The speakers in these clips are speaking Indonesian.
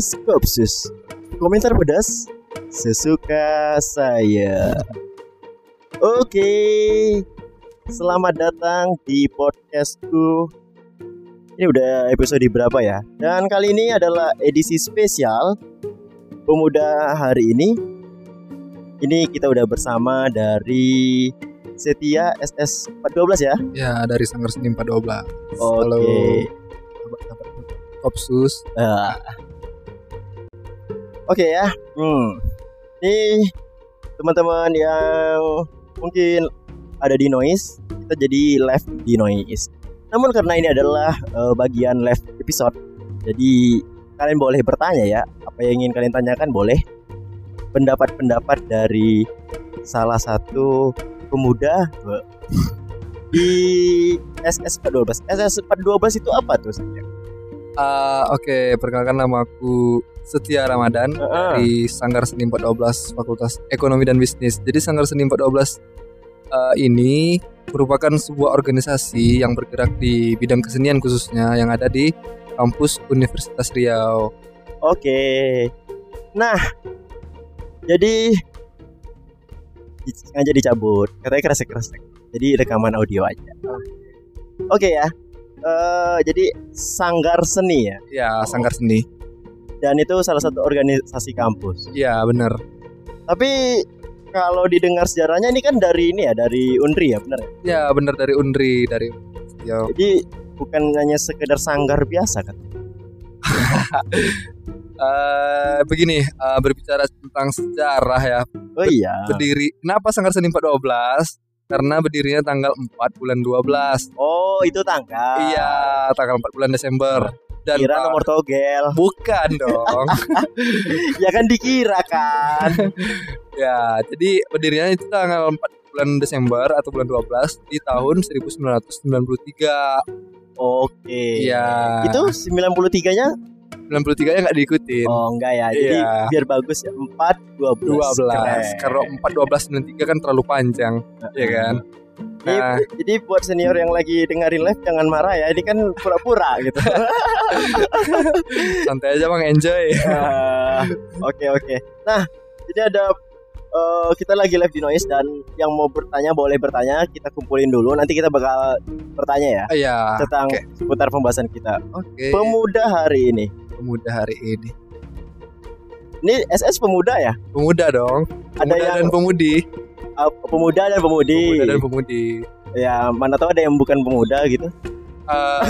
podcast Kopsus. Komentar pedas sesuka saya. Oke, selamat datang di podcastku. Ini udah episode berapa ya? Dan kali ini adalah edisi spesial Pemuda hari ini. Ini kita udah bersama dari Setia SS 412 ya. Ya dari Sanggar Seni 412 Oke. Sahabat-sahabat Kopsus Ah. Oke ya. Hmm. Ini teman-teman yang mungkin ada di noise, kita jadi live di noise. Namun karena ini adalah eh, bagian live episode, jadi kalian boleh bertanya ya, apa yang ingin kalian tanyakan boleh. Pendapat-pendapat dari salah satu pemuda di SS 412. SS 412 itu apa tuh? Satya? Ah, Oke perkenalkan nama aku Setia Ramadan Heeh. Dari Sanggar Seni 412 Fakultas Ekonomi dan Bisnis Jadi Sanggar Seni 412 eh, ini merupakan sebuah organisasi yang bergerak di bidang kesenian khususnya yang ada di kampus Universitas Riau. Oke. Nah, jadi di- sengaja dicabut. Katanya kresek-kresek. Jadi rekaman audio aja. Oke ya. Eh jadi Sanggar Seni ya. Ya, Sanggar Seni. Dan itu salah satu organisasi kampus. Ya, benar. Tapi kalau didengar sejarahnya ini kan dari ini ya, dari Unri ya, benar ya? Ya, benar dari Unri, dari ya, Jadi bukan hanya sekedar sanggar biasa kan. eh begini, eh, berbicara tentang sejarah ya. Oh iya. Berdiri. Kenapa Sanggar Seni 412? Karena berdirinya tanggal 4 bulan 12. Oh, itu tanggal. Iya, tanggal 4 bulan Desember. Dan Kira nomor togel. bukan dong. ya kan dikira kan. ya, jadi berdirinya itu tanggal 4 bulan Desember atau bulan 12 di tahun 1993. Oke. Iya. Itu 93-nya 93-nya nggak diikutin. Oh enggak ya. Jadi Iya. biar bagus ya. 4 12. 12. Keren. Kalau 4 12 93 kan terlalu panjang, ya kan? Jadi, Nah, jadi buat senior yang lagi dengerin live jangan marah ya. Ini kan pura-pura gitu. santai aja Bang, enjoy. Ah, Oke oke. Nah, jadi ada eh, kita lagi live di noise dan yang mau bertanya boleh bertanya. Kita kumpulin dulu. Nanti kita bakal bertanya ya Iya. tentang oke. seputar pembahasan kita. Oke. Pemuda hari ini. Pemuda hari ini. Ini SS pemuda ya? Pemuda dong. Ada Pemuda yang dan pemudi. uh, pemuda dan pemudi. Pemuda dan pemudi. Ya, mana tahu ada yang bukan pemuda gitu. Eh,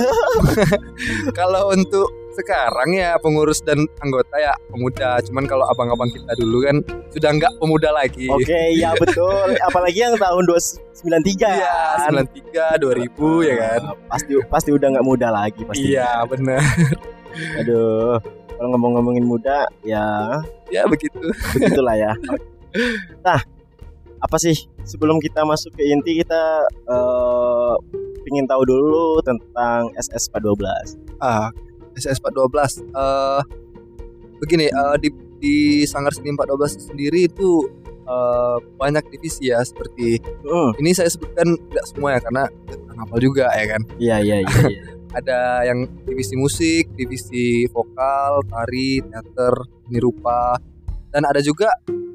kalau untuk sekarang ya pengurus dan anggota ya pemuda. Cuman kalau abang-abang kita dulu kan sudah nggak pemuda lagi. Oke, ya betul. Apalagi yang tahun 293 Iya, kan. 93, 2000 ya kan. Pasti pasti udah nggak muda lagi pasti. Iya, benar. Aduh. Kalau ngomong-ngomongin muda, ya Ya begitu. begitulah ya. Nah, apa sih sebelum kita masuk ke inti kita eh ingin tahu dulu tentang SS 412. Ah, SS 412. Eh begini, eh, di di Sanggar Seni 412 sendiri itu eh, banyak divisi ya seperti Hmm, ini saya sebutkan tidak semua ya karena kurang hafal juga ya kan. iya iya iya. iya. Ada yang divisi musik, divisi vokal, tari, teater, seni rupa, dan ada juga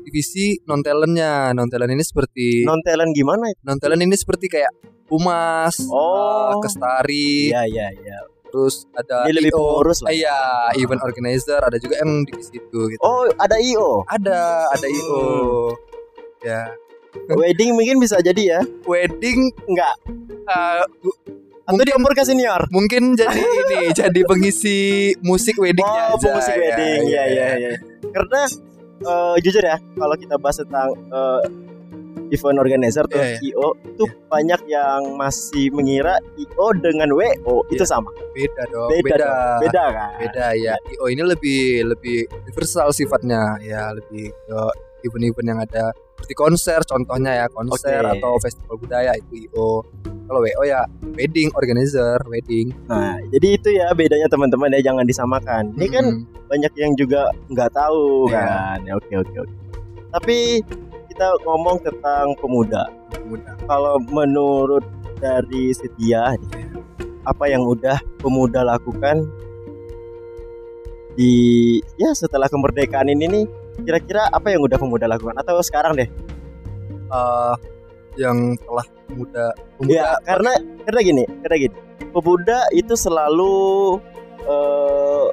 divisi non talentnya. Non talent ini seperti Non talent gimana itu? non talent ini seperti kayak humas, Oh. eh, kestari, Iya iya iya. terus ada Dia lebih pengurus lah. Eh, Iya, event organizer ada juga yang divisi itu gitu. Oh, ada IO. Ada, ada IO. Ya. Wedding mungkin bisa jadi ya? Wedding Enggak. eh, Atau dioper ke senior? mungkin jadi ini, jadi pengisi musik weddingnya Oh, aja. pemusik ya. wedding. Iya iya iya. Karena eh, jujur ya, kalau kita bahas tentang eh, event organizer atau Iya, iya. IO itu banyak yang masih mengira IO dengan WO itu Iya. sama. Beda dong. Beda Beda. dong. Beda kan? Beda, ya. IO ini lebih lebih universal sifatnya, ya lebih ke event-event yang ada seperti konser contohnya ya konser Oke. atau festival budaya itu IO kalau WO ya wedding organizer wedding Nah, jadi itu ya bedanya teman-teman ya jangan disamakan. Ini kan banyak yang juga nggak tahu Iya. kan. Ya, oke oke oke. Tapi kita ngomong tentang pemuda. mudah Kalau menurut dari Setia nih, apa yang udah pemuda lakukan di ya setelah kemerdekaan ini nih kira-kira apa yang udah pemuda lakukan? Atau sekarang deh? Eh, yang telah muda pemuda ya karena karena gini karena gini. Pemuda itu selalu eh,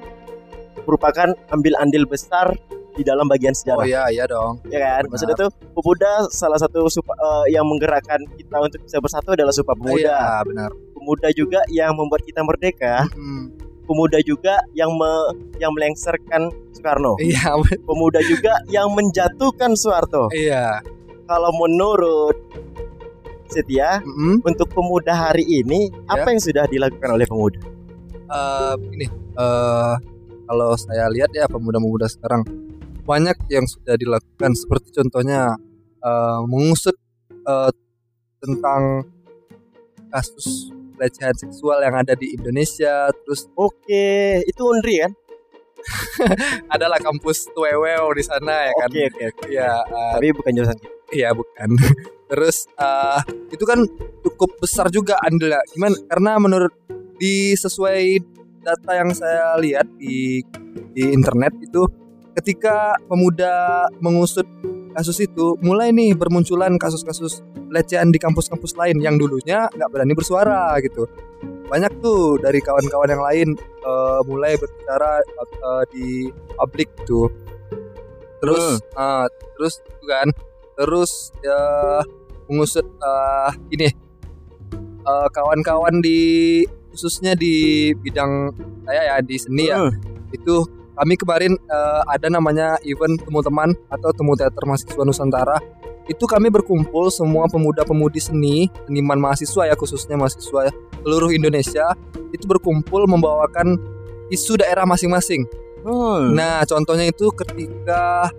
merupakan ambil andil besar di dalam bagian oh sejarah iya iya dong. Ya kan? Benar. maksudnya tuh pemuda salah satu supa- eh, yang menggerakkan kita untuk bisa bersatu adalah Sumpah Pemuda. Iya benar. Pemuda juga yang membuat kita merdeka. Mm. Pemuda juga yang me- yang melengsarkan Soekarno. Iya pemuda juga yang menjatuhkan Soeharto. Iya. Kalau menurut Setia Mm-mm. untuk pemuda hari ini Ya. apa yang sudah dilakukan oleh pemuda? Eh, ini eh kalau saya lihat ya pemuda-pemuda sekarang banyak yang sudah dilakukan. Seperti contohnya eh, mengusut eh, tentang kasus pelecehan seksual yang ada di Indonesia terus Oke, itu Unri kan? adalah kampus Tuweweo di sana ya kan Oke, oke, oke. ya eh, Tapi bukan jurusan kita. Iya bukan. Terus eh, itu kan cukup besar juga andilnya. Gimana? Karena menurut di sesuai data yang saya lihat di di internet itu ketika pemuda mengusut kasus itu mulai nih bermunculan kasus-kasus pelecehan di kampus-kampus lain yang dulunya nggak berani bersuara gitu. Banyak tuh dari kawan-kawan yang lain eh, mulai berbicara eh, di publik tuh. Terus eh, terus itu kan terus ya mengusut eh ini eh, kawan-kawan di khususnya di bidang saya ya di seni ya Hmm. itu kami kemarin eh, ada namanya event temu teman atau temu teater mahasiswa Nusantara itu kami berkumpul semua pemuda-pemudi seni seniman mahasiswa ya khususnya mahasiswa seluruh Indonesia itu berkumpul membawakan isu daerah masing-masing Hmm. Nah, contohnya itu ketika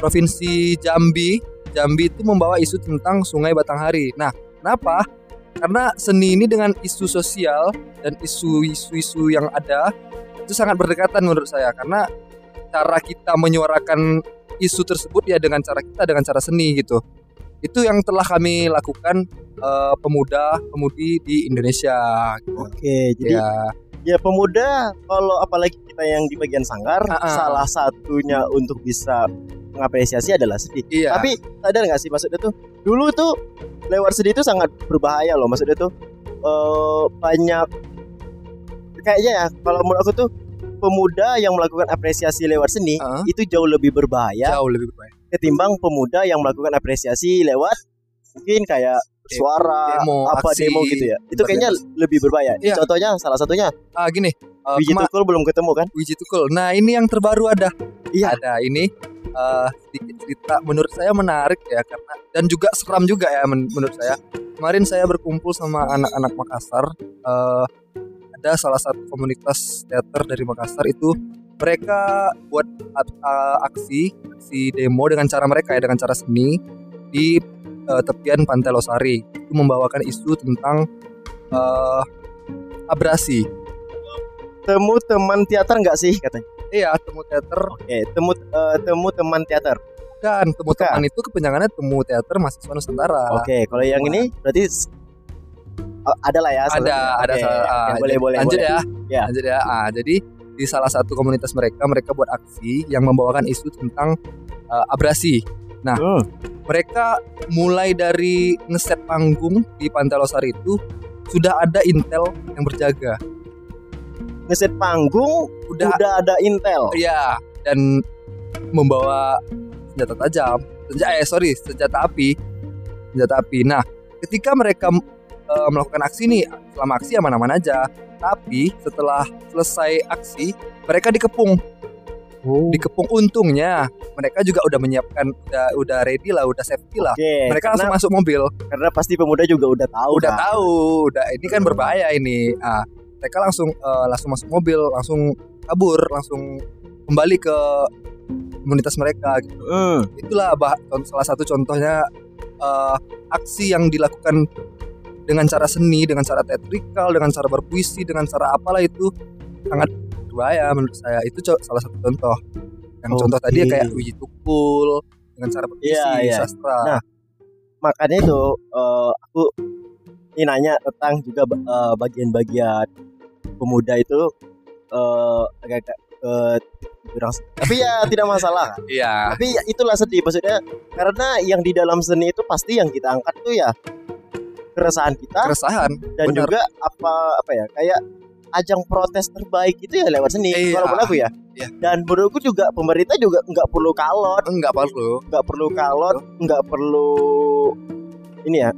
Provinsi Jambi, Jambi itu membawa isu tentang Sungai Batanghari. Nah, kenapa? Karena seni ini dengan isu sosial dan isu-isu yang ada itu sangat berdekatan menurut saya karena cara kita menyuarakan isu tersebut ya dengan cara kita dengan cara seni gitu. Itu yang telah kami lakukan eh, pemuda pemudi di Indonesia. gitu. Oke, jadi Ya, ya pemuda kalau apalagi kita yang di bagian sanggar Ah, ah. salah satunya untuk bisa mengapresiasi adalah sedih. iya. Tapi sadar nggak sih maksudnya tuh dulu tuh lewat sedih itu sangat berbahaya loh maksudnya tuh eh, banyak kayaknya ya kalau menurut aku tuh pemuda yang melakukan apresiasi lewat seni Ah. itu jauh lebih berbahaya jauh lebih baik. ketimbang pemuda yang melakukan apresiasi lewat mungkin kayak suara demo, apa aksi, demo gitu ya itu kayaknya lebih berbahaya Iya. contohnya salah satunya Ah gini, Wiji kema- Tukul belum ketemu kan Wiji Tukul. Nah ini yang terbaru ada. Iya. Ada ini eh, sedikit cerita menurut saya menarik ya karena dan juga seram juga ya men- menurut saya. Kemarin saya berkumpul sama anak-anak Makassar. eh, ada salah satu komunitas teater dari Makassar itu mereka buat aksi aksi demo dengan cara mereka ya dengan cara seni di eh, tepian Pantai Losari itu membawakan isu tentang eh, abrasi. temu teman teater nggak sih katanya Iya, temu teater oke temu eh, temu teman teater dan temu Bukan. teman itu kepanjangannya temu teater mahasiswa Nusantara. oke kalau yang ini berarti oh, ada lah ya Ada, ada oke, salah. ah, boleh boleh Lanjut boleh. ya. Ya. Lanjut ya. Ah, jadi di salah satu komunitas mereka mereka buat aksi yang membawakan isu tentang eh, abrasi. Hmm. Mereka mulai dari ngeset panggung di Pantai Losari itu sudah ada intel yang berjaga. ngeset panggung Udah udah ada intel Iya, dan membawa senjata tajam. Senjata eh sorry, senjata api. Senjata api. Nah, ketika mereka eh, melakukan aksi nih, selama aksi aman-aman aja. Tapi setelah selesai aksi, mereka dikepung. Oh. Dikepung untungnya mereka juga udah menyiapkan udah udah ready lah, udah safety lah. Oke, Mereka karena, langsung masuk mobil. karena pasti pemuda juga udah tahu udah kan? tahu, udah ini kan berbahaya ini. Ah, mereka langsung eh, langsung masuk mobil, langsung kabur, langsung kembali ke komunitas mereka gitu. Hmm. itulah bah, salah satu contohnya eh, aksi yang dilakukan dengan cara seni dengan cara teatrikal dengan cara berpuisi dengan cara apalah itu sangat berbahaya menurut saya. Itu salah satu contoh. Yang contoh tadi ya kayak uji tukul dengan cara berpuisi Iya, iya. sastra. Nah, makanya itu eh, aku ini nanya tentang juga eh, bagian-bagian pemuda itu eh, agak-agak eh, kurang tapi ya tidak masalah. Iya. Tapi ya itulah sedih maksudnya karena yang di dalam seni itu pasti yang kita angkat tuh ya keresahan kita keresahan dan benar. juga apa apa ya kayak ajang protes terbaik itu ya lewat seni Iya. walaupun aku ya. Iya. dan menurutku juga pemerintah juga nggak perlu kalot. Enggak perlu. Nggak perlu kalot nggak perlu ini ya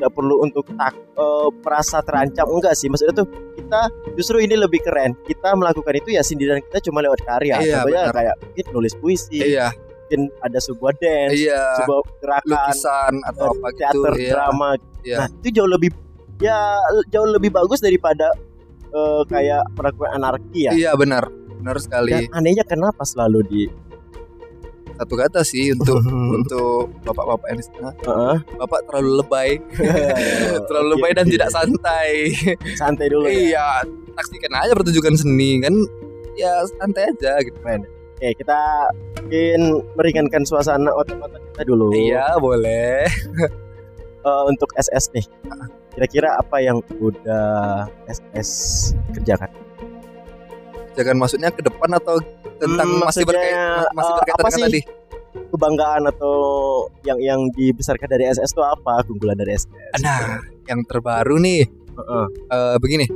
nggak perlu untuk tak eh, merasa terancam enggak sih. Maksudnya tuh kita justru ini lebih keren. Kita melakukan itu ya sindiran kita cuma lewat karya. Iya, contohnya kayak mungkin nulis puisi iya mungkin ada sebuah dance iya sebuah gerakan lukisan atau apa gitu teater iya. drama. Iya. nah itu jauh lebih ya jauh lebih bagus daripada eh, kayak melakukan anarki ya. Iya benar. Benar sekali. Dan anehnya kenapa selalu di satu kata sih untuk untuk bapak-bapak yang di sana. Heeh. bapak terlalu lebay. Terlalu lebay dan Oke, tidak oke. santai. Santai dulu ya. Iya saksikan aja pertunjukan seni kan ya santai aja gitu. Oke, kita mungkin meringankan suasana otak-otak kita dulu. iya boleh Eh, untuk SS nih. Kira-kira apa yang udah SS kerjakan? jangan maksudnya ke depan atau tentang Hmm, masih berkaitan masih eh, berkaitan apa sih? tadi Kebanggaan atau yang yang dibesarkan dari SS itu apa? Keunggulan dari SS. nah yang terbaru nih Heeh. eh, begini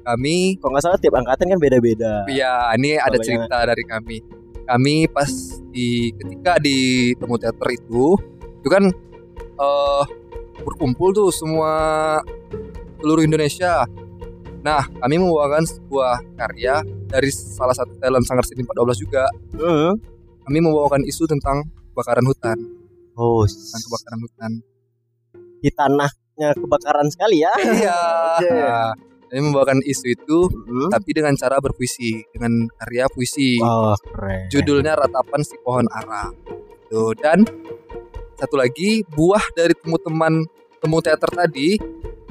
kami Kalau nggak salah tiap angkatan kan beda-beda. ya ini ada cerita dari kami kami pas di ketika di temu teater itu itu kan eh berkumpul tuh semua seluruh Indonesia nah kami membawakan sebuah karya dari salah satu talent Sanggar Seni 412 juga Heeh. kami membawakan isu tentang kebakaran hutan Oh, tentang kebakaran hutan di tanahnya kebakaran sekali ya. iya Oke. Nah, kami membawakan isu itu Hmm. tapi dengan cara berpuisi dengan karya puisi Oh, keren. judulnya ratapan si pohon ara Tuh, dan satu lagi buah dari temu teman temu teater tadi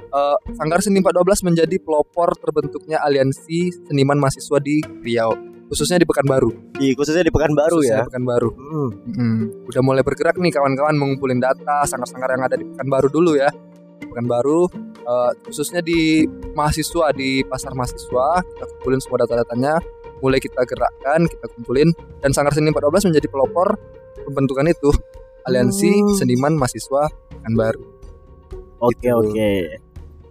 eh, Sanggar Seni 412 menjadi pelopor terbentuknya aliansi seniman mahasiswa di Riau khususnya di Pekanbaru Di khususnya di Pekanbaru Khususnya ya. di Pekanbaru Hmm. Mm, udah mulai bergerak nih kawan-kawan mengumpulin data sanggar-sanggar yang ada di Pekanbaru dulu ya Pekanbaru eh, khususnya di mahasiswa di pasar mahasiswa kita kumpulin semua data-datanya mulai kita gerakkan kita kumpulin dan Sanggar Seni 14 menjadi pelopor pembentukan itu aliansi Hmm. seniman mahasiswa Pekanbaru Oke, Gitu. oke.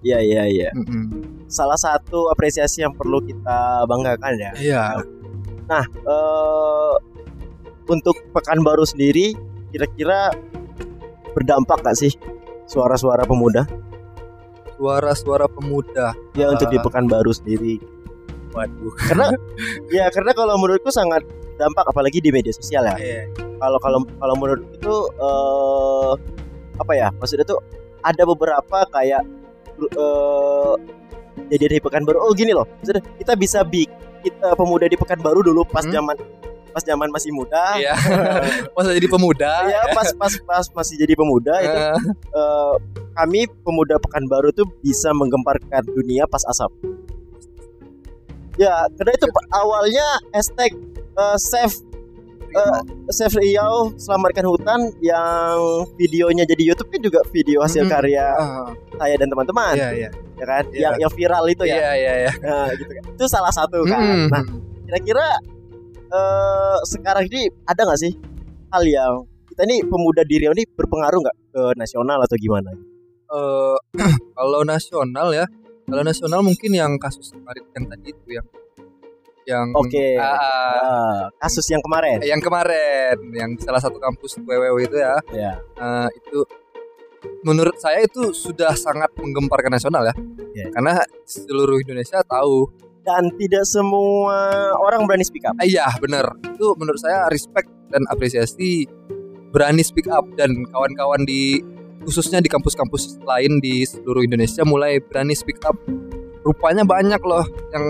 Iya, iya, iya. Mm-mm. Salah satu apresiasi yang perlu kita banggakan ya. iya eh untuk Pekanbaru sendiri kira-kira berdampak gak sih suara-suara pemuda suara-suara pemuda ya untuk di Ah. Pekanbaru sendiri waduh karena ya karena kalau menurutku sangat dampak apalagi di media sosial ya Iya. kalau kalau kalau menurut itu eh apa ya maksudnya tuh ada beberapa kayak eh jadi di Pekanbaru oh gini loh maksudnya kita bisa bi kita pemuda di Pekanbaru dulu pas Hmm? zaman pas zaman masih muda Iya. masa jadi pemuda ya pas pas pas masih jadi pemuda itu eh, kami pemuda Pekanbaru tuh bisa menggemparkan dunia pas asap. Ya, karena itu awalnya hashtag eh, save eh, save Riau selamatkan hutan yang videonya jadi YouTube kan juga video hasil Mhm. karya ah, saya dan teman-teman, iya iya ya kan? Iya. Yang yang viral itu ya. iya iya iya Nah, gitu kan. Itu salah satu kan. Mm. Nah, kira-kira eh, sekarang ini ada nggak sih hal yang kita ini pemuda di Riau ini berpengaruh nggak ke nasional atau gimana? eh kalau nasional ya kalau nasional mungkin yang kasus kemarin yang tadi itu yang yang Oke. Ah, ah, Ah, kasus yang kemarin. yang kemarin yang salah satu kampus WWW itu ya Ya. eh, itu menurut saya itu sudah sangat menggemparkan nasional ya Ya. karena seluruh Indonesia tahu Dan tidak semua orang berani speak up. Iya bener itu menurut saya respect dan apresiasi berani speak up. Dan kawan-kawan di khususnya di kampus-kampus lain di seluruh Indonesia mulai berani speak up. Rupanya banyak loh yang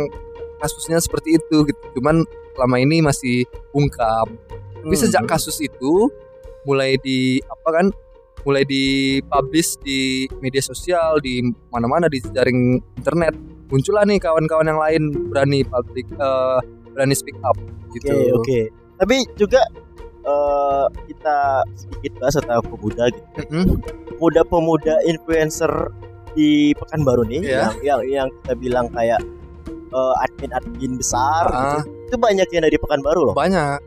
kasusnya seperti itu gitu. Cuman selama ini masih ungkap. Tapi sejak kasus itu mulai di apa kan mulai dipublish di media sosial di mana-mana di jaring internet muncullah nih kawan-kawan yang lain berani public eh, berani speak up Oke gitu. oke. Tapi juga eh, kita sedikit bahas tentang pemuda gitu. Mm-mm. Pemuda-pemuda influencer di Pekanbaru nih Iya. yang yang yang kita bilang kayak eh, admin-admin besar Ah, gitu. itu banyak yang dari Pekanbaru loh. banyak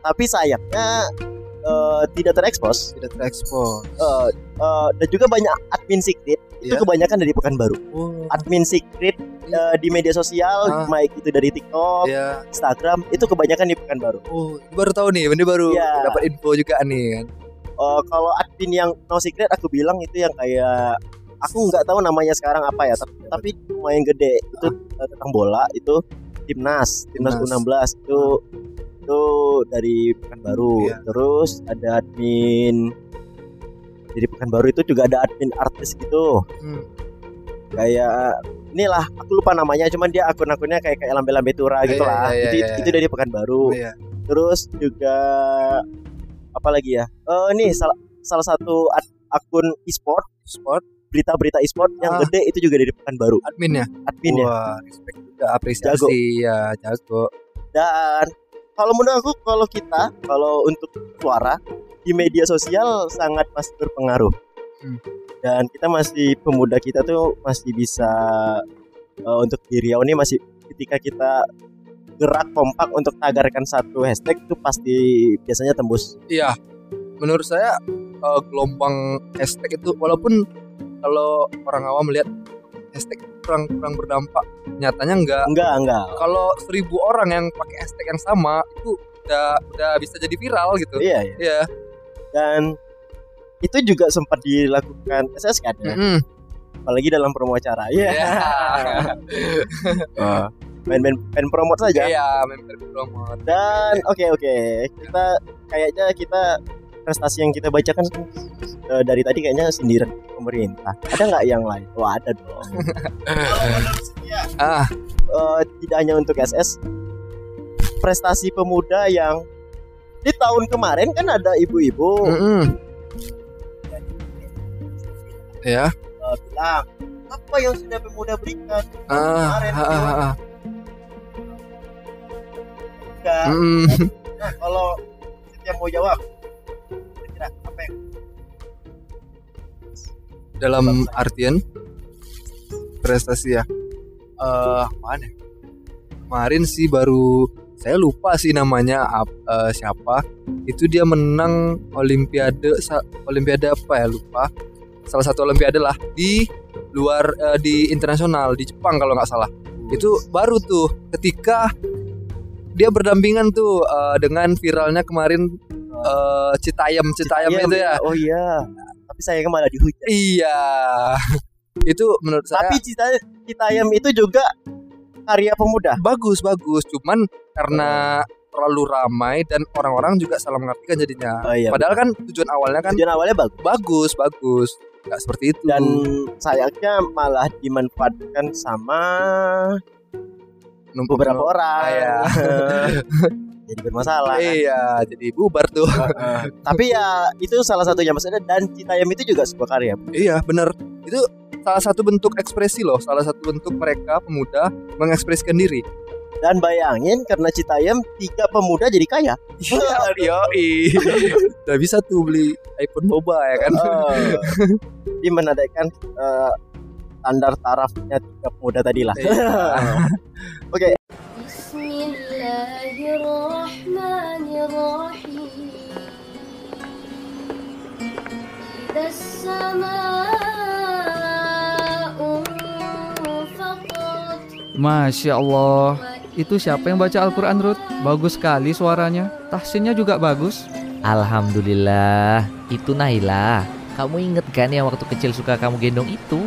Tapi sayangnya eh, tidak terekspos. tidak terekspos. Eh, eh, dan juga banyak admin secret itu Iya. kebanyakan dari Pekanbaru. Oh, Admin secret eh, di media sosial, Ah. baik itu dari TikTok, ya. Instagram, itu kebanyakan di Pekanbaru. Oh, baru tahu nih, ini baru Iya. dapat info juga nih kan. Eh, kalau admin yang no secret aku bilang itu yang kayak aku nggak tahu namanya sekarang apa ya, tapi, tapi lumayan gede itu eh, tentang bola itu timnas, timnas Timnas. U16 itu itu dari Pekanbaru. Iya. Terus ada admin dari Pekanbaru itu juga ada admin artis gitu. Hmm. Kayak inilah aku lupa namanya cuman dia akun-akunnya kayak kayak lambe-lambe tura gitu Iya, lah. iya, itu, iya, itu dari Pekanbaru. Iya. Terus juga apa lagi ya? Eh ini salah salah satu ad- akun e-sport, Sport berita-berita e-sport yang Ah. gede itu juga dari Pekanbaru. admin ya. Admin ya. Wah, respect juga apresiasi ya, jago. Dan kalau menurut aku kalau kita kalau untuk suara di media sosial sangat masih berpengaruh. Hmm. Dan kita masih pemuda kita tuh masih bisa eh, untuk di Riau ini masih ketika kita gerak kompak untuk tagarkan satu hashtag itu pasti biasanya tembus. Iya. Menurut saya eh, gelombang hashtag itu walaupun kalau orang awam melihat hashtag kurang kurang berdampak, nyatanya enggak. Enggak, enggak. Kalau seribu orang yang pakai hashtag yang sama itu udah udah bisa jadi viral gitu. Iya, iya. Iya. Dan itu juga sempat dilakukan SS kan ya? Mm-mm. apalagi dalam promo acara. Iya. Iya. Oh. Main-main main promote saja. Iya, member promo. Dan oke oke, kita kayaknya kita prestasi yang kita bacakan eh, dari tadi kayaknya sindiran pemerintah. Ada nggak yang lain? Wah ada dong. Ah, Eh, tidak hanya untuk SS, prestasi pemuda yang di tahun kemarin kan ada ibu-ibu mm-mm. Ya. eh, bilang apa yang sudah pemuda berikan Ah, Kemarin, ah, ah, ah. Enggak. Mm-mm. Nah, kalau setiap mau jawab, kira-kira apa yang Dalam artian prestasi ya. Eh, apaan ya? Kemarin sih baru saya lupa sih namanya eh, siapa. Itu dia menang olimpiade olimpiade apa ya lupa. Salah satu olimpiade lah di luar eh, di internasional di Jepang kalau nggak salah. Itu baru tuh ketika dia berdampingan tuh eh, dengan viralnya kemarin eh, Citayam Citayam Iya, itu ya. Oh iya. Tapi sayangnya malah dihujat. Iya. itu menurut saya Tapi Cita Citayam itu juga karya pemuda. bagus bagus, cuman karena terlalu ramai dan orang-orang juga salah mengartikan jadinya. Oh iya. Padahal kan tujuan awalnya kan Tujuan awalnya bagus bagus bagus, nggak seperti itu. dan sayangnya malah dimanfaatkan sama Numpuk- beberapa orang. Ah, iya. jadi bermasalah kan. iya kan? jadi bubar tuh tapi ya itu salah satunya maksudnya dan Citayam itu juga sebuah karya iya benar itu salah satu bentuk ekspresi loh salah satu bentuk mereka pemuda mengekspresikan diri dan bayangin karena Citayam tiga pemuda jadi kaya. Iya, iya Udah bisa tuh beli iPhone boba ya kan. Uh, di uh, standar tarafnya tiga pemuda tadi lah. Iya. Oke. Okay. الله الرحمن الرحيم إذا السماء انفطرت Masya Allah Itu siapa yang baca Al-Quran Ruth? Bagus sekali suaranya Tahsinnya juga bagus Alhamdulillah, itu Naila. Kamu inget kan yang waktu kecil suka kamu gendong itu?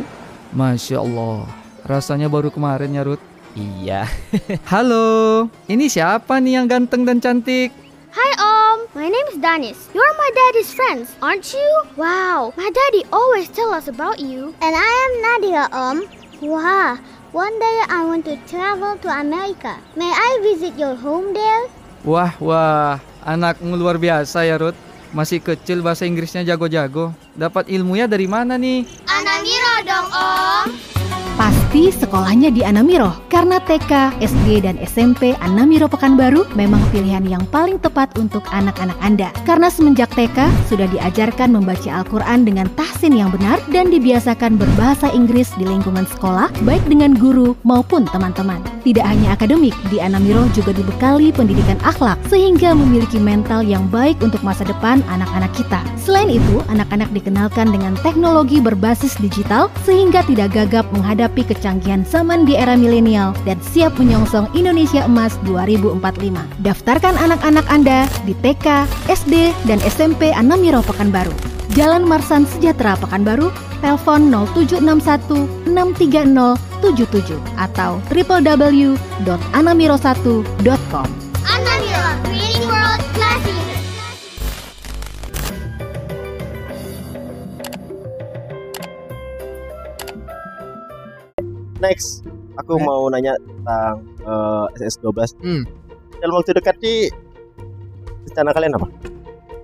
Masya Allah Rasanya baru kemarin ya Ruth Iya. Halo Ini siapa nih yang ganteng dan cantik? Hi Om, my name is Danis. You're my daddy's friends, aren't you? Wow, my daddy always tell us about you. And I am Nadia Om. Wow, one day I want to travel to America. May I visit your home there? Wah wah Anakmu luar biasa ya Ruth. Masih kecil bahasa Inggrisnya jago-jago. Dapat ilmunya dari mana nih? Anamiro dong, Om. Pasti sekolahnya di Anamiro karena TK, SD, dan SMP Anamiro Pekanbaru memang pilihan yang paling tepat untuk anak-anak Anda. Karena semenjak TK sudah diajarkan membaca Al-Quran dengan tahsin yang benar dan dibiasakan berbahasa Inggris di lingkungan sekolah, baik dengan guru maupun teman-teman. Tidak hanya akademik, di Anamiro juga dibekali pendidikan akhlak sehingga memiliki mental yang baik untuk masa depan anak-anak kita. Selain itu, anak-anak dikenalkan dengan teknologi berbasis digital sehingga tidak gagap menghadapi kecanggihan zaman di era milenial dan siap menyongsong Indonesia Emas 2045. Daftarkan anak-anak Anda di TK, SD, dan SMP Anamiro Pekanbaru. Jalan Marsan Sejahtera Pekanbaru, telepon 0761 630 77 atau www.anamiro1.com. Anamiro, Next, aku Oke. mau nanya tentang eh, SS12. Hmm. Dalam waktu dekat nih rencana kalian apa?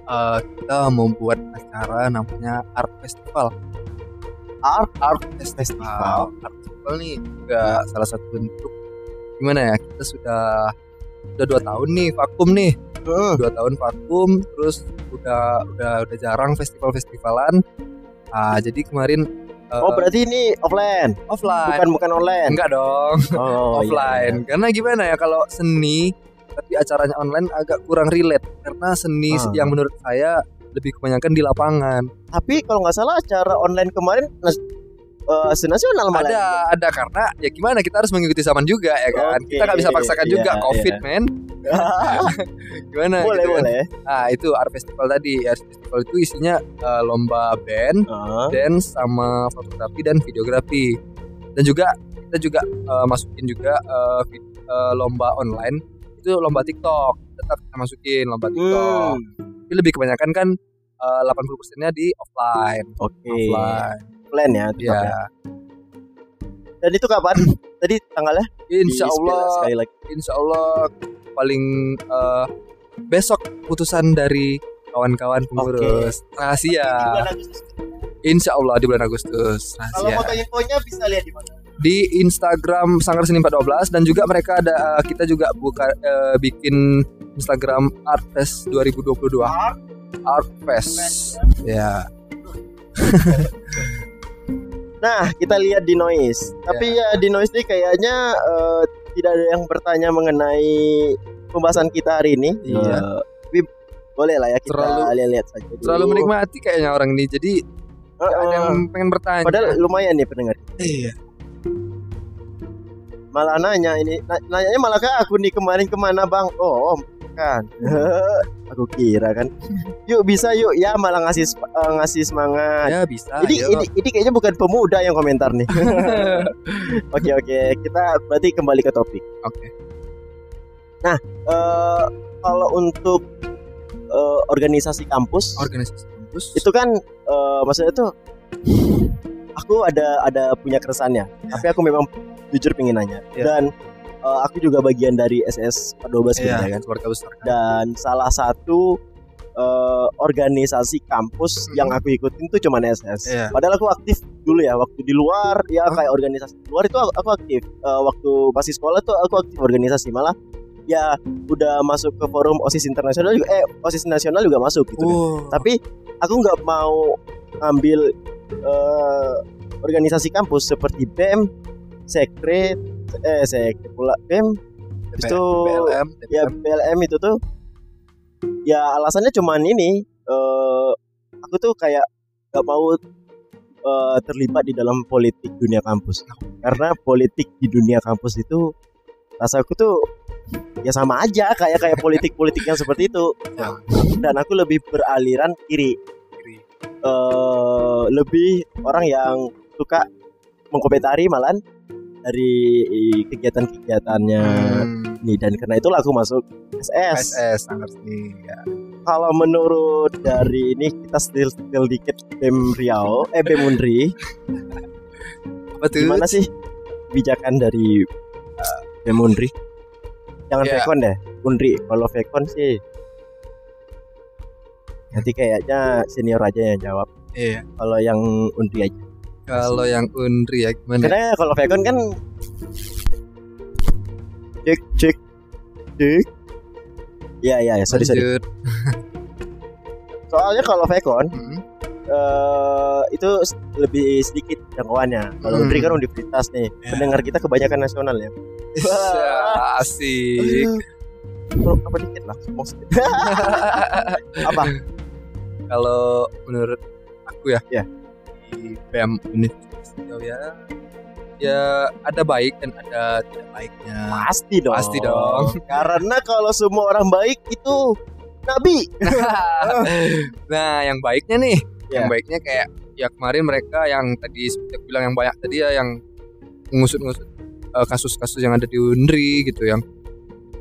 Eh, kita mau buat acara namanya Art Festival. Art Art Festival. Art Festival nih juga salah satu bentuk gimana ya kita sudah udah dua tahun nih vakum nih Hmm. dua tahun vakum terus udah udah udah jarang festival-festivalan ah jadi kemarin eh, Oh berarti ini offline, offline bukan bukan online. enggak dong Oh, iya, offline karena gimana ya kalau seni tapi acaranya online agak kurang relate karena seni Ah. yang menurut saya lebih kebanyakan di lapangan iya. Tapi kalau nggak salah acara online kemarin eh, senasional malah. ada ada karena ya gimana kita harus mengikuti zaman juga ya kan? Oke, kita nggak bisa paksakan juga iya, covid iya. men. Gimana boleh gitu kan. boleh. ah itu art festival tadi. Art festival itu isinya eh, lomba band Ah, dance sama fotografi dan videografi. Dan juga kita juga eh, masukin juga eh, vid- eh, lomba online. Itu lomba TikTok. Tetap kita masukin lomba TikTok. Hmm, tapi lebih kebanyakan kan eh, 80 persennya di offline. Oke. offline Offline ya. tetap ya ya. Dan itu kapan? Tadi tanggalnya? insya Allah sekali lagi. insya Allah paling eh, besok putusan dari kawan-kawan pengurus rahasia Bulan Agustus. insya Allah di bulan Agustus Kalau rahasia foto infonya bisa lihat di mana? di Instagram Sanggar Seni 412 dan juga mereka ada kita juga buka eh, bikin Instagram Artfest 2022 Art Artfest ya Nah, kita lihat di noise. Tapi ya di noise ini kayaknya eh, tidak ada yang bertanya mengenai pembahasan kita hari ini. Iya. Eh, tapi boleh lah ya kita Terlalu- lihat-lihat saja. dulu. terlalu menikmati kayaknya orang ini jadi nggak ada yang pengen bertanya Padahal lumayan nih pendengar. iya Malah nanya ini, na- nanyanya malah ke aku nih kemarin ke mana bang? Oh, om kan. aku kira kan. Yuk bisa yuk ya malah ngasih eh, ngasih semangat. ya bisa Ini, ayo. ini ini kayaknya bukan pemuda yang komentar nih. Oke oke, kita berarti kembali ke topik. oke Eh, kalau untuk eh, organisasi kampus organisasi kampus itu kan eh, maksudnya tuh aku ada ada punya keresahannya. Tapi aku memang jujur pengen nanya. Ya. Dan eh, aku juga bagian dari SS 12 Iya, gitu ya kan. keluarga besar kan. Dan salah satu eh, organisasi kampus Mhm. yang aku ikutin tuh cuman SS. Iya. Padahal aku aktif dulu ya waktu di luar ya kayak organisasi di luar itu aku, aku aktif. Eh, waktu masih sekolah tuh aku aktif organisasi malah ya udah masuk ke forum OSIS internasional juga eh OSIS nasional juga masuk gitu. kan. Oh, Tapi aku nggak mau ngambil eh, organisasi kampus seperti BEM, Sekret, eh Sekret pula BEM, itu PLM, ya. PLM itu tuh ya alasannya cuman ini eh aku tuh kayak nggak mau eh, terlibat di dalam politik dunia kampus karena politik di dunia kampus itu rasaku tuh ya sama aja kayak kayak politik politik yang seperti itu Ya. dan aku lebih beraliran kiri Kiri. eh lebih orang yang suka mengkomentari malahan dari kegiatan-kegiatannya Hmm, nih dan karena itulah aku masuk SS. SS Seni ya. Kalau menurut dari ini kita still still dikit BEM Riau, eh BEM Unri, Apa tuh? gimana sih kebijakan dari uh, BEM Unri? Jangan Ya. Vekon deh, Unri. Kalau Vekon sih Nanti kayaknya senior aja yang jawab. Iya. Kalau yang Undri aja. Kalau yang Undri ya gimana? Karena kalau Vekon kan cek cek cek. Iya iya ya, sorry sorry. Lanjut. Soalnya kalau Vekon Mm-mm. eh itu lebih sedikit jangkauannya. Kalau Hmm. Undri kan universitas nih. Ya. Pendengar kita kebanyakan nasional ya. Asik. Aduh, apa dikit lah, apa? Kalau menurut aku ya, Ya. Di Universitas Riau ya, ya ada baik dan ada tidak baiknya. Pasti dong. Pasti dong. Karena kalau semua orang baik itu nabi. nah, yang baiknya nih, Ya. yang baiknya kayak ya kemarin mereka yang tadi seperti bilang yang banyak tadi ya yang mengusut-ngusut eh, kasus-kasus yang ada di Undri gitu yang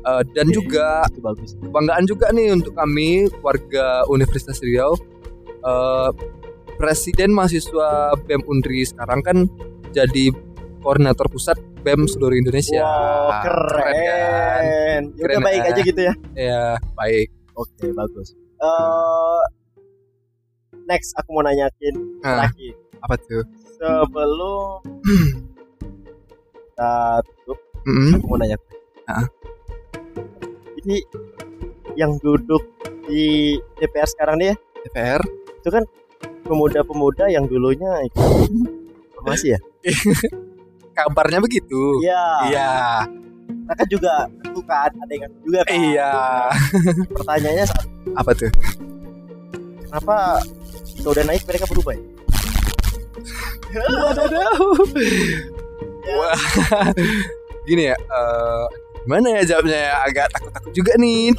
eh, dan Oke, juga bagus. kebanggaan juga nih untuk kami warga Universitas Riau Eh, Presiden mahasiswa BEM Undri sekarang kan jadi koordinator pusat BEM seluruh Indonesia Wow, Keren kan? keren. Ya Keren udah baik kan? aja gitu ya. ya baik Oke, bagus. Eh next aku mau nanyakin nah, lagi apa tuh sebelum kita tutup, Mm-mm. aku mau nanya. Ah. Ini yang duduk di DPR sekarang nih ya, DPR itu kan pemuda-pemuda yang dulunya formasi ya? kabarnya begitu Iya. iya Mereka juga ada yang juga kan. iya Pertanyaannya saat apa tuh kenapa kita udah naik mereka berubah ya? Wah. gini ya eh, gimana ya jawabnya ya agak takut-takut juga nih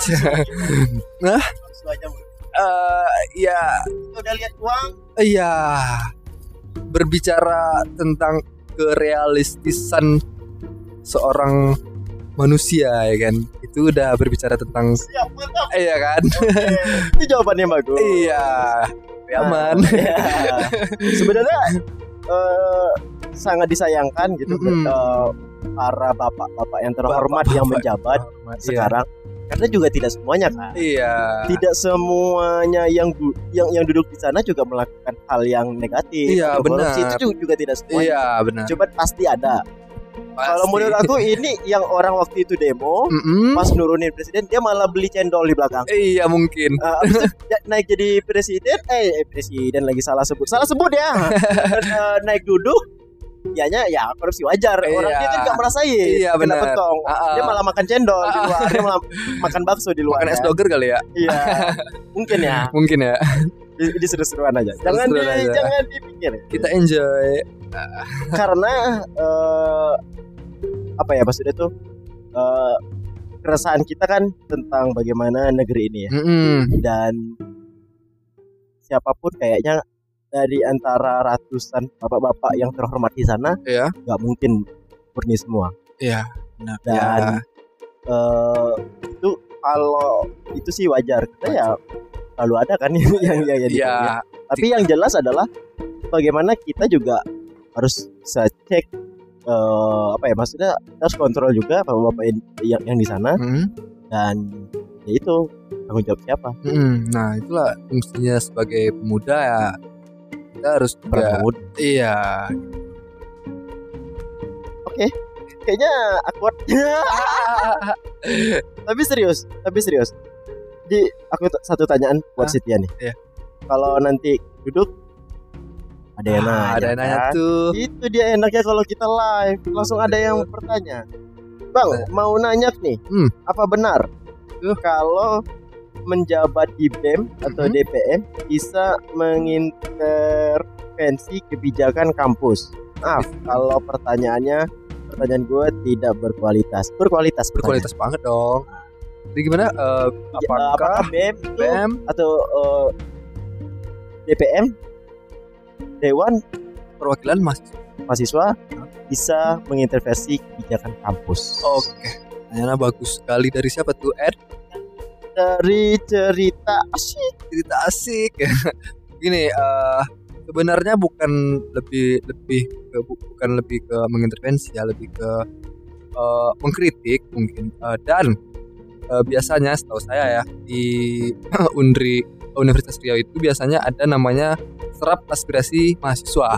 Langsung Eh, ya udah lihat uang, Iya, berbicara tentang kerealistisan seorang manusia ya kan, itu udah berbicara tentang siap mantap. iya kan, Itu jawabannya bagus. iya, aman. Ya. Sebenarnya eh, sangat disayangkan gitu Mm-mm. eh, para bapak-bapak yang terhormat Bapak-bapak yang menjabat Iya. sekarang karena juga tidak semuanya kan. Iya, Tidak semuanya yang yang yang duduk di sana juga melakukan hal yang negatif. Iya, korupsi. benar. Itu juga, juga tidak semuanya. iya benar. Cuma pasti ada. Kalau Pasti. menurut aku ini yang orang waktu itu demo Mm-mm. pas nurunin presiden dia malah beli cendol di belakang. Iya mungkin. Eh, abis itu naik jadi presiden eh, eh, presiden lagi salah sebut salah sebut ya Eh, naik duduk Dianya ya korupsi wajar orang Iya. dia kan gak merasain Iya, kena petong Ah, ah. dia malah makan cendol di luar dia malah makan bakso di luar Makan es ya. doger kali ya? iya mungkin ya Mungkin ya. Di- ini seru-seruan aja jangan di, Seru-seruan aja. jangan dipikir Kita enjoy. karena eh, apa ya maksudnya tuh eh, keresahan kita kan tentang bagaimana negeri ini ya Mm-mm. dan siapa pun kayaknya dari antara ratusan bapak-bapak yang terhormat di sana Iya. nggak mungkin murni semua Iya. Benar. dan Ya. eh, itu kalau itu sih wajar kita ya selalu ada kan yang yang yang, yang Iya. tapi yang jelas adalah bagaimana kita juga harus bisa cek eh, apa ya maksudnya kita harus kontrol juga bapak-bapak yang, yang di sana Mm. dan ya itu tanggung jawab siapa Mm, Nah itulah fungsinya sebagai pemuda ya kita harus juga pemuda. iya. Kayaknya awkward. Tapi serius tapi serius. Di aku satu tanyaan buat Ah, Setia nih. Iya. kalau nanti duduk ada yang Ah, nanya ada yang nanya kan? tuh. Itu dia enaknya kalau kita live. Langsung ada yang bertanya. Bang mau nanya nih Hmm. apa benar Tuh. kalau menjabat di BEM atau Mhm. DPM bisa mengintervensi kebijakan kampus. Maaf kalau pertanyaannya pertanyaan gue tidak berkualitas. Berkualitas berkualitas banget dong. Jadi gimana pertanyaan. apakah apakah BEM BEM atau eh, DPM Dewan perwakilan mas mahasiswa bisa mengintervensi kebijakan kampus. oke. Nanya bagus sekali. Dari siapa tuh Ed Dari cerita asyik cerita asik gini eh sebenarnya bukan lebih lebih ke, bu- bukan lebih ke mengintervensi ya lebih ke eh, mengkritik mungkin Eh, dan eh, biasanya setahu saya ya di Undri Universitas Riau itu biasanya ada namanya serap aspirasi mahasiswa.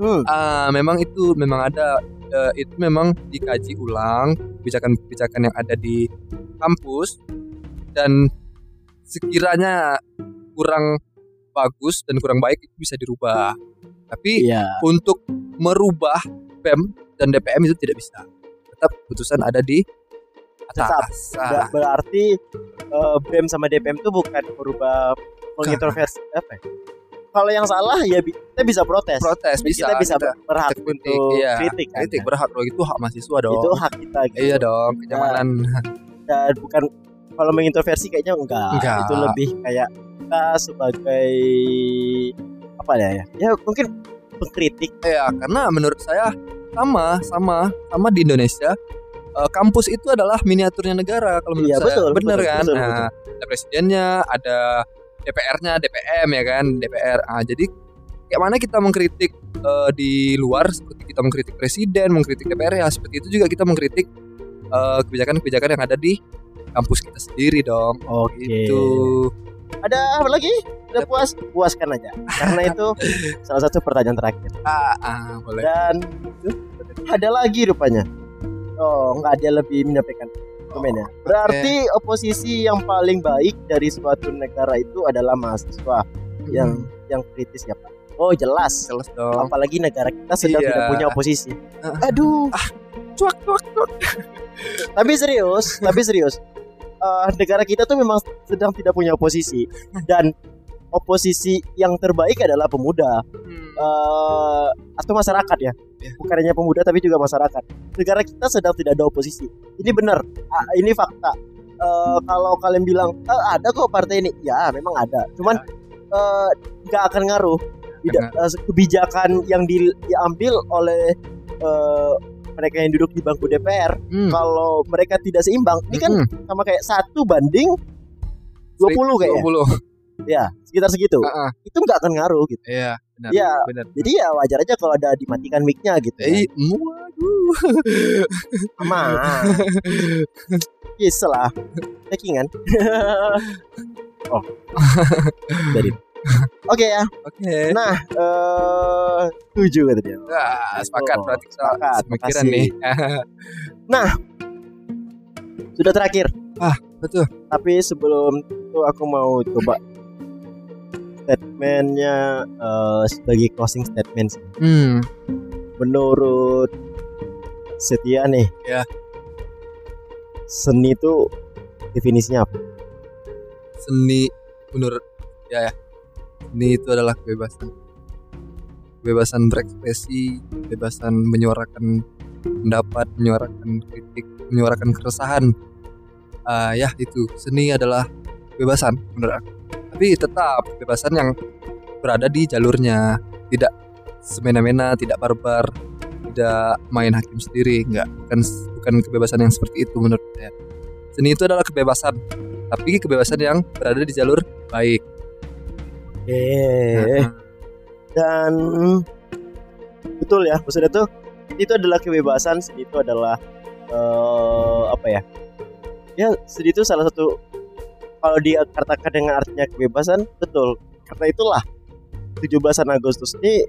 Hmm. Ah, memang itu memang ada eh, itu memang dikaji ulang kebijakan-kebijakan yang ada di kampus dan sekiranya kurang bagus dan kurang baik itu bisa dirubah. Tapi Iya. untuk merubah PEM dan DPM itu tidak bisa. Tetap putusan ada di Tetap. atas. Ah, berarti eh, BEM sama DPM itu bukan merubah mengintervensi apa ya? Kalau yang salah ya kita bisa protes. protes bisa. kita bisa kita berhak kritik, untuk iya. kritik, kan? kritik berhak itu hak mahasiswa dong. Itu hak kita gitu. Iya dong, kenyamanan. Dan bukan kalau mengintervensi kayaknya enggak. Enggak. Itu lebih kayak kita sebagai apa ya ya? Ya mungkin pengkritik. Iya, karena menurut saya sama sama sama di Indonesia eh, kampus itu adalah miniaturnya negara kalau menurut Iya, saya. betul, Bener betul, kan? betul, nah, ada presidennya, ada DPR-nya, DPM ya kan, DPR. Ah, jadi kayak mana kita mengkritik eh, di luar seperti kita mengkritik presiden, mengkritik DPR ya, seperti itu juga kita mengkritik eh, kebijakan-kebijakan yang ada di kampus kita sendiri dong. Oke. Itu. Ada apa lagi? Udah puas? Puaskan aja. Karena itu salah satu pertanyaan terakhir. Ah, ah, boleh. Dan ada lagi rupanya. Oh, nggak ada lebih menyampaikan komennya. Berarti oposisi yang paling baik dari suatu negara itu adalah mahasiswa yang yang kritis ya Pak. Oh jelas. jelas dong. Apalagi negara kita sedang Iya. tidak punya oposisi. Ah. Aduh. Cuak, cuak, cuak. Tapi serius, tapi serius. Eh, negara kita tuh memang sedang tidak punya oposisi dan oposisi yang terbaik adalah pemuda eh atau masyarakat ya. Iya. Bukan hanya pemuda tapi juga masyarakat. Negara kita sedang tidak ada oposisi. Ini benar. Ah, ini fakta. Eh, kalau kalian bilang "Eh, ada kok partai ini, ya memang ada. Cuman eh, nggak akan ngaruh. Tidak eh, kebijakan yang di- diambil oleh eh, mereka yang duduk di bangku DPR Hmm. kalau mereka tidak seimbang ini kan Mm-mm. sama kayak satu banding 20 kayaknya 20. ya sekitar segitu Ah, ah. itu nggak akan ngaruh gitu Iya, benar. Iya. benar. jadi ya wajar aja kalau ada dimatikan mic-nya gitu ya. Eh, waduh. sama yes lah checkingan oh dari oke ya Oke. nah eh tujuh kata dia Nah, sepakat Oh, berarti kita sepakat, pemikiran makasih. nih. sudah terakhir Ah, betul. tapi sebelum itu aku mau coba statementnya eh, sebagai closing statement. Hmm. menurut Setia nih Ya. seni itu definisinya apa? Seni menurut ya ya. Seni itu adalah kebebasan. Kebebasan berekspresi, kebebasan menyuarakan pendapat, menyuarakan kritik, menyuarakan keresahan. Ah, ya itu seni adalah kebebasan menurut. Tapi tetap kebebasan yang berada di jalurnya, tidak semena-mena, tidak barbar, tidak main hakim sendiri, enggak. Bukan bukan kebebasan yang seperti itu menurut saya. Seni itu adalah kebebasan, tapi kebebasan yang berada di jalur baik. Dan betul ya maksudnya tuh itu adalah kebebasan seni itu adalah eh, apa ya? Ya seni itu salah satu kalau dikatakan dengan artinya kebebasan betul. Karena itulah 17 Agustus ini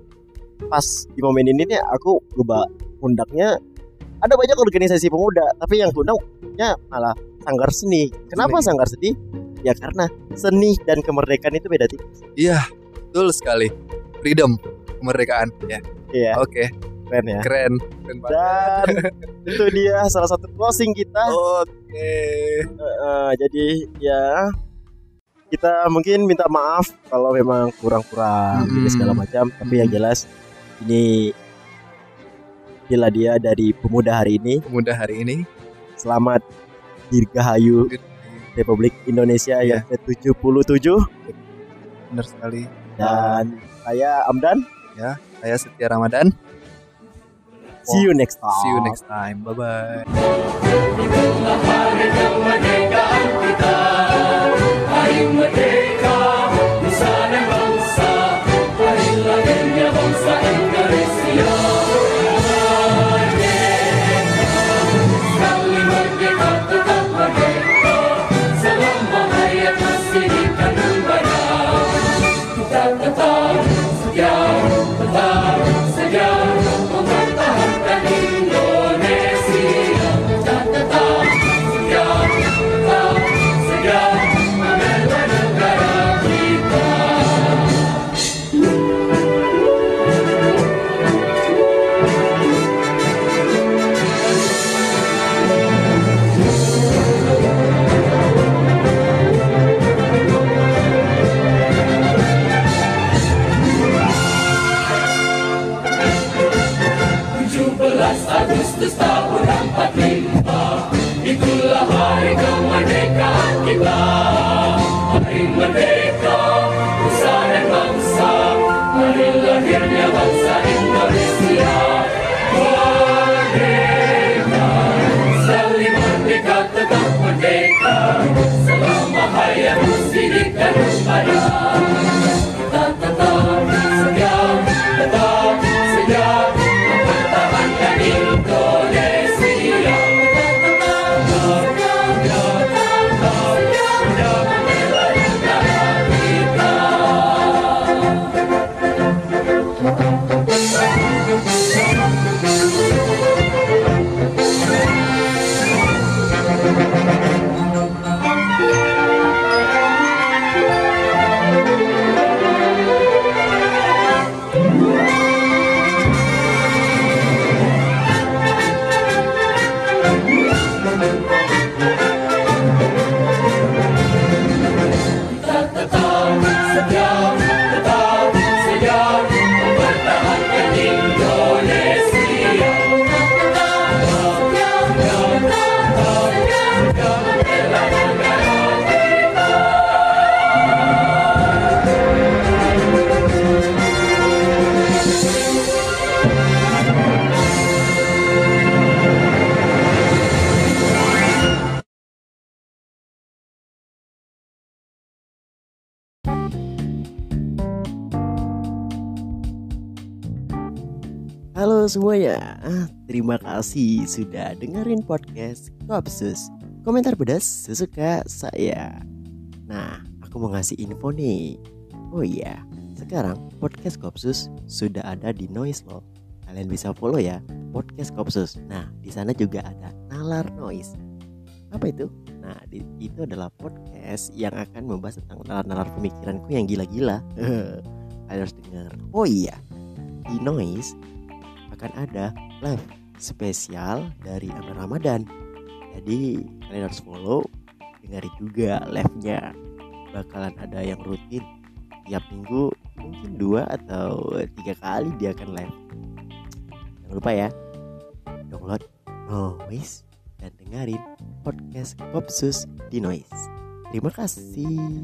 pas di momen ini nih aku coba undangnya ada banyak organisasi pemuda tapi yang undangnya malah sanggar seni. Kenapa Seni. sanggar seni? Ya karena seni dan kemerdekaan itu beda tipis. Iya, betul sekali. Freedom, kemerdekaan. Ya, Iya, oke, keren ya. keren, keren banget. Dan itu dia salah satu closing kita. Oke. Eh, jadi ya kita mungkin minta maaf kalau memang kurang-kurang Hmm. gitu segala macam. Tapi yang jelas ini inilah dia dari pemuda hari ini. Pemuda hari ini Selamat Dirgahayu Republik Indonesia yang ke-77 benar sekali. dan saya Amdan. Saya Setia Ramadan. See you next time. See you next time. Bye bye. Salam Salam Salam Salam Salam Salam Salam Salam Salam Salam Salam Halo semuanya, Ah, terima kasih sudah dengerin podcast Kopsus. Komentar pedas sesuka saya. Nah, aku mau ngasih info nih. Oh iya, sekarang podcast Kopsus sudah ada di Noise loh. Kalian bisa follow ya podcast Kopsus. Nah, di sana juga ada Nalar Noise. Apa itu? Nah, itu adalah podcast yang akan membahas tentang nalar-nalar pemikiranku yang gila-gila. Kalian harus dengar. Oh iya, di Noise akan ada live spesial dari Amir Ramadan. Jadi kalian harus follow, dengerin juga live-nya. Bakalan ada yang rutin tiap minggu mungkin dua atau tiga kali dia akan live. Jangan lupa ya, download Noise dan dengerin podcast Kopsus di Noise. Terima kasih.